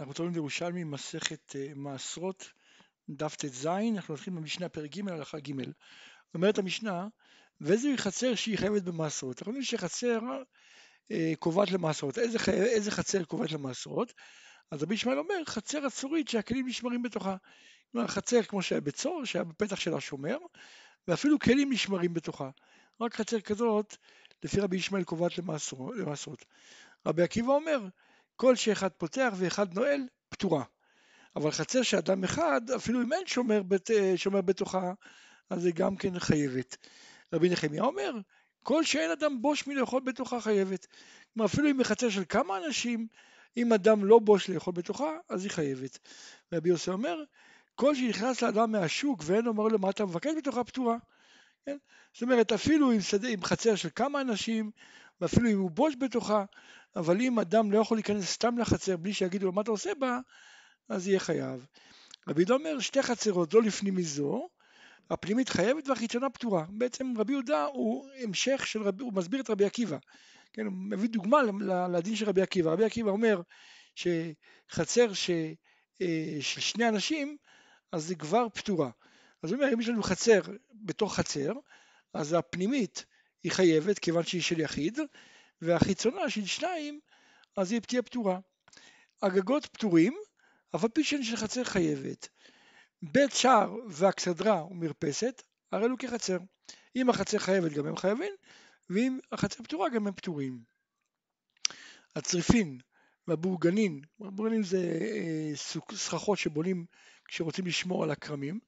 אנחנו תורמים לירושלמי מסכת uh, מעשרות, דף ט"ז, אנחנו נתחיל במשנה פרק ג' הלכה ג'. אומרת המשנה, ואיזוהי חצר שהיא חייבת במעשרות. אנחנו יודעים שחצר uh, קובעת למעשרות. איזה, איזה חצר קובעת למעשרות? אז רבי ישמעאל אומר, חצר אצורית שהכלים נשמרים בתוכה. כלומר, חצר כמו שהיה בצור, שהיה בפתח של השומר, ואפילו כלים נשמרים בתוכה. רק חצר כזאת, לפי רבי ישמעאל קובעת למעשרות. רבי עקיבא אומר, כל שאחד פותח ואחד נועל, פתורה. אבל חצר שאדם אחד, אפילו אם אין שומר, בת, שומר בתוכה, אז זה גם כן חייבת. רבי נחמיה אומר, כל שאין אדם בוש מלאכול בתוכה חייבת. כלומר, אפילו אם בחצר של כמה אנשים, אם אדם לא בוש לאכול בתוכה, אז היא חייבת. רבי יוסי אומר, כל שנכנס לאדם מהשוק ואין אומר לו מה אתה מבקש בתוכה פתורה. כן? זאת אומרת, אפילו עם חצר של כמה אנשים, ואפילו אם הוא בוש בתוכה, אבל אם אדם לא יכול להיכנס סתם לחצר בלי שיגידו לו מה אתה עושה בה, אז יהיה חייב. רבי יהודה אומר שתי חצרות זו לפנים מזו, הפנימית חייבת והחיצונה פתורה. בעצם רבי יהודה הוא המשך של רבי, הוא מסביר את רבי עקיבא. כן, הוא מביא דוגמה לדין של רבי עקיבא. רבי עקיבא אומר שחצר ש, אה, של שני אנשים, אז זה כבר פתורה. אז הוא אומר, אם יש לנו חצר בתוך חצר, אז הפנימית היא חייבת כיוון שהיא של יחיד, והחיצונה של שניים, אז היא תהיה פתורה. הגגות פתורים, אף על פי שאין של חצר חייבת. בית שער והאכסדרה ומרפסת, הרי אלו כחצר. אם החצר חייבת גם הם חייבים, ואם החצר פתורה גם הם פתורים. הצריפין והבורגנין, בורגנין זה אה, סככות שבונים כשרוצים לשמור על הכרמים,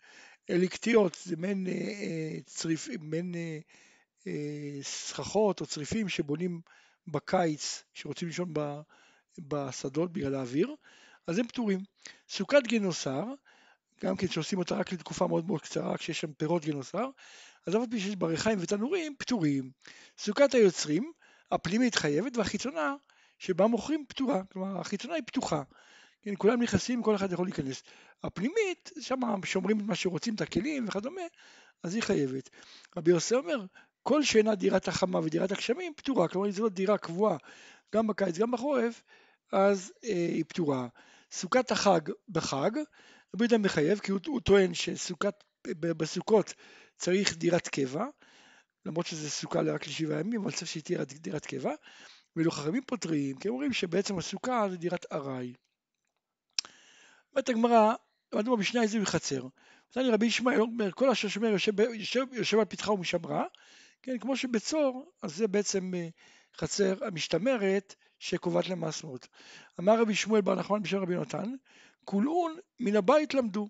אליקטיות זה מעין אה, אה, צריף, מעין סככות או צריפים שבונים בקיץ, שרוצים לישון בשדות בגלל האוויר, אז הם פטורים. סוכת גינוסר, גם כן שעושים אותה רק לתקופה מאוד מאוד קצרה, כשיש שם פירות גינוסר, אז אף על שיש בריחיים ותנורים, פטורים. סוכת היוצרים, הפנימית חייבת, והחיצונה שבה מוכרים פטורה, כלומר החיצונה היא פתוחה. כן, כולם נכנסים, כל אחד יכול להיכנס. הפנימית, שם שומרים את מה שרוצים, את הכלים וכדומה, אז היא חייבת. רבי יוסי אומר, כל שאינה דירת החמה ודירת הגשמים פתורה, כלומר אם זו לא דירה קבועה גם בקיץ גם בחורף, אז אה, היא פתורה. סוכת החג בחג, רבי יהודה מחייב, כי הוא, הוא טוען שבסוכות צריך דירת קבע, למרות שזה סוכה רק לשבעה ימים, אבל צריך שהיא תהיה דירת קבע, ואילו חכמים פותרים, כי הם אומרים שבעצם הסוכה זה דירת ארעי. אומרת הגמרא, למדנו במשנה איזה חצר. נתן רבי ישמעאל אומר, כל אשר שומר יושב, יושב, יושב על פתחה ומשמרה, כן, כמו שבצור, אז זה בעצם אה, חצר המשתמרת שקובעת למעשרות. אמר רבי שמואל בר נחמן בשם רבי נתן, כולאון מן הבית למדו.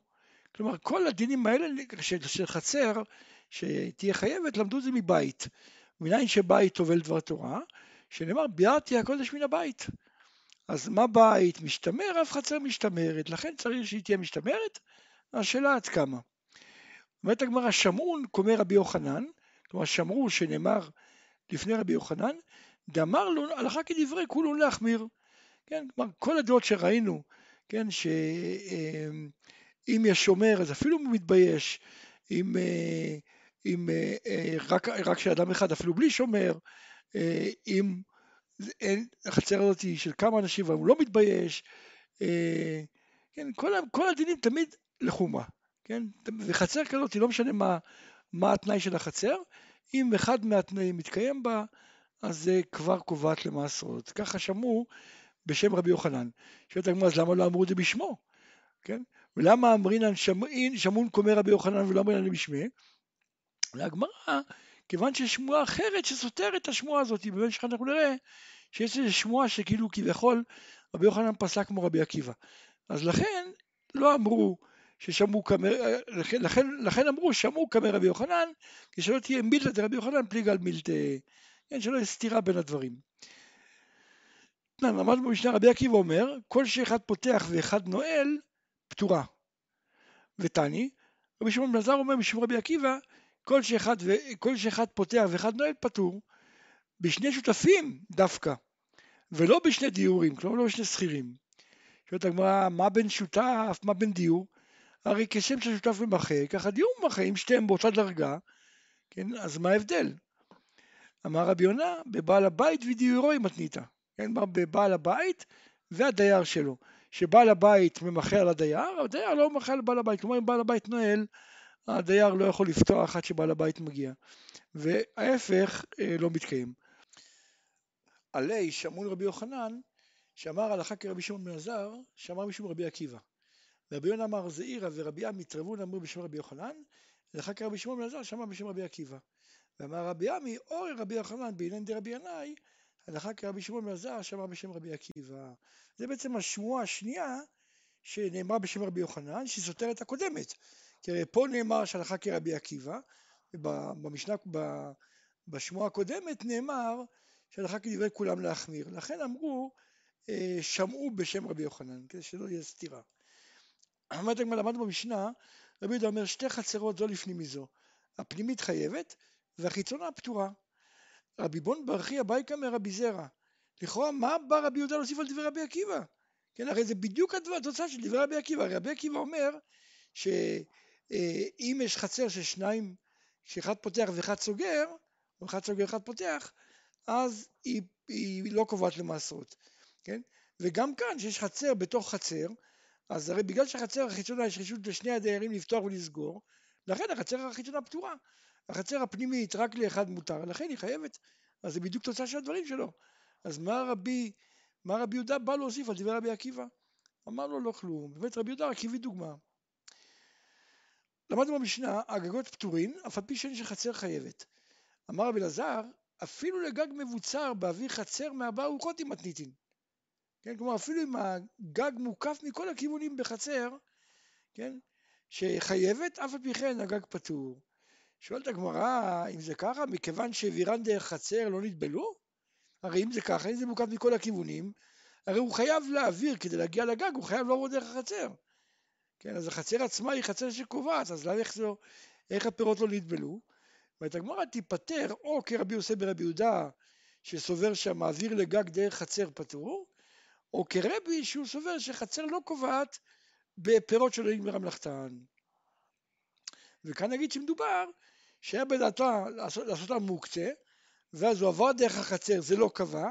כלומר, כל הדינים האלה של, של חצר שתהיה חייבת, למדו את זה מבית. מניין שבית טובל דבר תורה, שנאמר ביארתי הקודש מן הבית. אז מה בית משתמר, אף חצר משתמרת, לכן צריך שהיא תהיה משתמרת, השאלה עד כמה. אומרת הגמרא, שמעון קומר רבי יוחנן, כלומר שמרו שנאמר לפני רבי יוחנן, דאמר לו הלכה כדברי כולו להחמיר. כן, כלומר כל הדעות שראינו, כן, שאם יש שומר אז אפילו הוא מתבייש, אם, אה, אם אה, רק, רק שאדם אחד אפילו בלי שומר, אה, אם החצר הזאת היא של כמה אנשים והוא לא מתבייש, כן, כל, כל הדינים תמיד לחומה, כן, וחצר כזאת, לא משנה מה, מה התנאי של החצר, אם אחד מהתנאים מתקיים בה, אז זה כבר קובעת למעשרות. ככה שמעו בשם רבי יוחנן. שואלת הגמרא, אז למה לא אמרו את זה בשמו? כן? ולמה אמרינן שמעין, שמעון קומר רבי יוחנן ולא אמרינן בשמי? להגמרא, כיוון שיש שמועה אחרת שסותרת את השמועה הזאת, במשך אנחנו נראה שיש איזו שמועה שכאילו כביכול רבי יוחנן פסק כמו רבי עקיבא. אז לכן לא אמרו ששמעו קמר, לכן, לכן, לכן אמרו שמעו קמר רבי יוחנן, כשלא תהיה מילתא דרבי יוחנן פליגה על מילתא, כן, שלא יהיה סתירה בין הדברים. למדנו במשנה רבי עקיבא אומר, כל שאחד פותח ואחד נועל, פתורה. ותני, רבי שמעון בן עזר אומר משום רבי עקיבא, כל שאחד, ו... כל שאחד פותח ואחד נועל פטור, בשני שותפים דווקא, ולא בשני דיורים, כלומר לא בשני שכירים. שואלת הגמרא, מה בין שותף, מה בין דיור? הרי כשם ששותף ומחה, ככה דיור ומחה, אם שתיהם באותה דרגה, כן, אז מה ההבדל? אמר רבי יונה, בבעל הבית ודיורו היא מתניתא. כן, בבעל הבית והדייר שלו. שבעל הבית ממחה על הדייר, הדייר לא ממחה על בעל הבית, כלומר אם בעל הבית נועל, הדייר לא יכול לפתוח עד שבעל הבית מגיע, וההפך אה, לא מתקיים. עלי שמעון רבי יוחנן, שאמר הלכה כרבי שמעון בן עזר, שאמר משום רבי עקיבא. רבי יונה אמר זעירא ורבי עמי מתרבון אמרו בשם רבי יוחנן, הלכה כרבי שמעון בן עזר, שאמר בשם רבי עקיבא. ואמר רבי עמי אורי רבי יוחנן בעניין דרבי ינאי, הלכה כרבי שמעון בן עזר, שאמר בשם רבי עקיבא. זה בעצם השמועה השנייה שנאמרה בשם רבי יוחנן, שהיא סותרת הקודמת. כי פה נאמר שהלכה כרבי עקיבא, ובמשנה, בשמועה הקודמת נאמר שהלכה כדברי כולם להחמיר. לכן אמרו, אה, שמעו בשם רבי יוחנן, כדי שלא יהיה סתירה. אמרת הגמרא, למדנו במשנה, רבי יהודה אומר שתי חצרות זו לפנים מזו. הפנימית חייבת והחיצונה פתורה. רבי בון ברכי אביי קמא רבי זרע. לכאורה מה בא רבי יהודה להוסיף על דברי רבי עקיבא? כן, הרי זה בדיוק התוצאה של דברי רבי עקיבא. רבי עקיבא אומר שאם יש חצר של שניים, שאחד פותח ואחד סוגר, או אחד סוגר ואחד פותח, אז היא, היא לא קובעת למעשרות, כן? וגם כאן, שיש חצר בתוך חצר, אז הרי בגלל שהחצר החיצונה יש רשות לשני הדיירים לפתוח ולסגור, לכן החצר החיצונה פתורה. החצר הפנימית רק לאחד מותר, לכן היא חייבת. אז זה בדיוק תוצאה של הדברים שלו. אז מה רבי, מה רבי יהודה בא להוסיף על דברי רבי עקיבא? אמר לו לא כלום. באמת רבי יהודה רק הביא דוגמה. למדנו במשנה, הגגות פטורין, אף על פי שאין שחצר חייבת. אמר רבי אלעזר, אפילו לגג מבוצר באוויר חצר מארבע ארוחות עם מתניתין. כן, כלומר אפילו אם הגג מוקף מכל הכיוונים בחצר, כן, שחייבת, אף על פי כן הגג פטור. שואלת הגמרא, אם זה ככה, מכיוון שהעבירן דרך חצר לא נטבלו? הרי אם זה ככה, אם זה מוקף מכל הכיוונים, הרי הוא חייב להעביר, כדי להגיע לגג, הוא חייב לעבור דרך החצר. כן, אז החצר עצמה היא חצר שקובעת, אז למה איך, זו, איך הפירות לא נטבלו? ואת הגמרא תיפטר, או כרבי יוסף ברבי יהודה, שסובר שהמעביר לגג דרך חצר פטור, או כרבי שהוא סובר שחצר לא קובעת בפירות שלא נגמרה מלאכתן. וכאן נגיד שמדובר שהיה בדעתה לעשות, אותם מוקצה, ואז הוא עבר דרך החצר, זה לא קבע,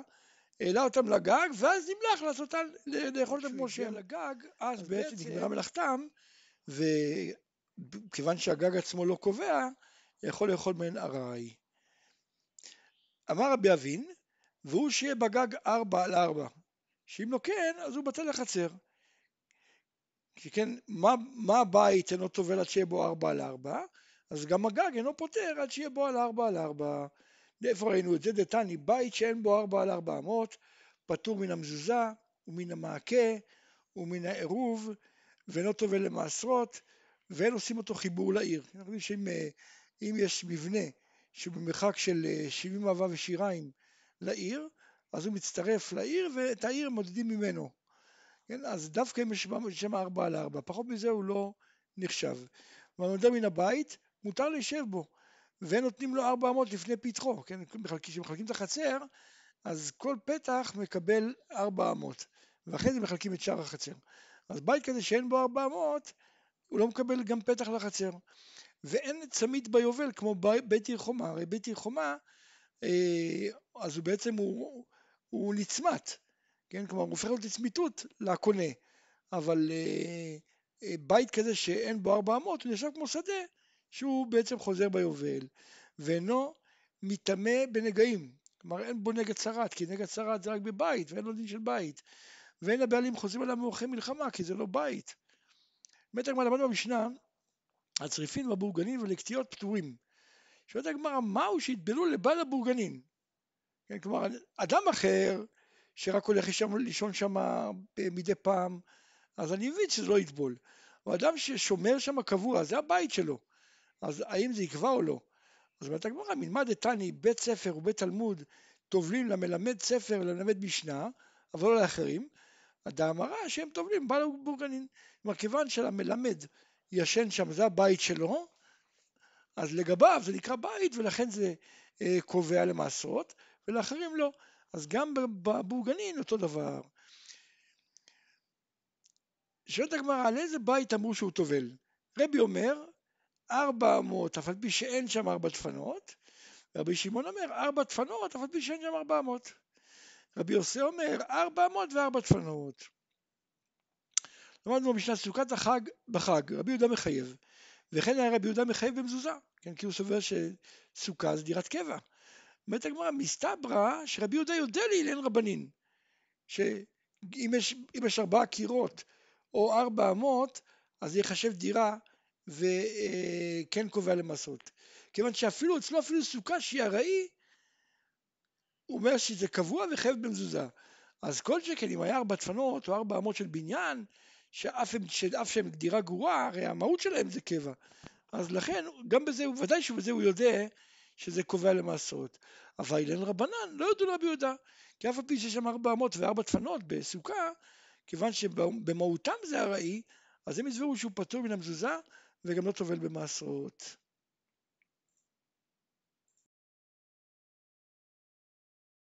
העלה אותם לגג, ואז נמלח לעשות אותם, לאכול אותם כמו שהם. לגג, אז, אז בעצם נגמרה מלאכתם, וכיוון שהגג עצמו לא קובע, יכול לאכול מהן ארעי. אמר רבי אבין, והוא שיהיה בגג ארבע על ארבע, שאם לא כן, אז הוא בטל לחצר. כי כן, מה, מה הבית אינו טובל עד שיהיה בו ארבע על ארבע? אז גם הגג אינו פותר עד שיהיה בו על ארבע על ארבע. איפה ראינו את זה? דתני, בית שאין בו ארבע על ארבע אמות, פטור מן המזוזה ומן המעקה ומן העירוב, ואינו טובל למעשרות, ואין עושים אותו חיבור לעיר. אנחנו יודעים שאם אה, יש מבנה שהוא במרחק של 70 אהבה ושיריים לעיר, אז הוא מצטרף לעיר ואת העיר מודדים ממנו. כן, אז דווקא אם יש שם ארבע על ארבע, פחות מזה הוא לא נחשב. והנודע מן הבית, מותר להישב בו, ונותנים לו ארבע אמות לפני פתחו, כן, כשמחלקים את החצר, אז כל פתח מקבל ארבע אמות, ואחרי זה מחלקים את שאר החצר. אז בית כזה שאין בו ארבע אמות, הוא לא מקבל גם פתח לחצר. ואין צמית ביובל כמו בית עיר חומה, הרי בית עיר חומה, אה, אז הוא בעצם הוא, הוא נצמת, כן? כלומר הוא הופך להיות לצמיתות לקונה, אבל אה, אה, בית כזה שאין בו ארבע אמות הוא נחשב כמו שדה שהוא בעצם חוזר ביובל ואינו מטמא בנגעים, כלומר אין בו נגע צרת, כי נגע צרת זה רק בבית ואין לו דין של בית ואין הבעלים חוזרים עליו מאורחי מלחמה כי זה לא בית. באמת הגמרא למדנו במשנה הצריפין והבורגנים ולקטיות פטורים. שואלת הגמרא מהו שהתבלו לבעל הבורגנים כן, כלומר, אדם אחר שרק הולך לשם, לישון שם מדי פעם, אז אני מבין שזה לא יטבול. או אדם ששומר שם קבוע, זה הבית שלו. אז האם זה יקבע או לא? אז אומרת הגמרא, מלמד דתני בית ספר ובית תלמוד טובלים למלמד ספר ולמלמד משנה, אבל לא לאחרים, הדאמרה שהם טובלים בעל הבורגנים. כלומר, כיוון שלמלמד ישן שם, זה הבית שלו, אז לגביו זה נקרא בית ולכן זה אה, קובע למעשרות, ולאחרים לא. אז גם בבורגנין אותו דבר. שואלת הגמרא, על איזה בית אמרו שהוא טובל? רבי אומר, ארבע אמות, אף על פי שאין שם ארבע דפנות, רבי שמעון אומר, ארבע דפנות, אף על פי שאין שם ארבע אמות. רבי יוסי אומר, ארבע אמות וארבע דפנות. למדנו במשנה סוכת החג בחג, רבי יהודה מחייב. וכן היה רבי יהודה מחייב במזוזה, כן, כי הוא סובר שסוכה זה דירת קבע. אומרת הגמרא, מסתברא שרבי יהודה יודע להילן רבנין, שאם יש, יש ארבעה קירות או ארבע אמות, אז זה ייחשב דירה וכן קובע למסות. כיוון שאפילו אצלו אפילו סוכה שהיא ארעי, הוא אומר שזה קבוע וחייב במזוזה. אז כל שכן אם היה ארבע דפנות או ארבע אמות של בניין, שאף, שאף שהם דירה גרועה, הרי המהות שלהם זה קבע. אז לכן, גם בזה, ודאי שבזה הוא יודע שזה קובע למעשרות. אבל אילן רבנן לא יודו לרבי יהודה, כי אף על פי שיש שם ארבע אמות וארבע דפנות בסוכה, כיוון שבמהותם זה ארעי, אז הם יסברו שהוא פטור מן המזוזה וגם לא טובל במעשרות.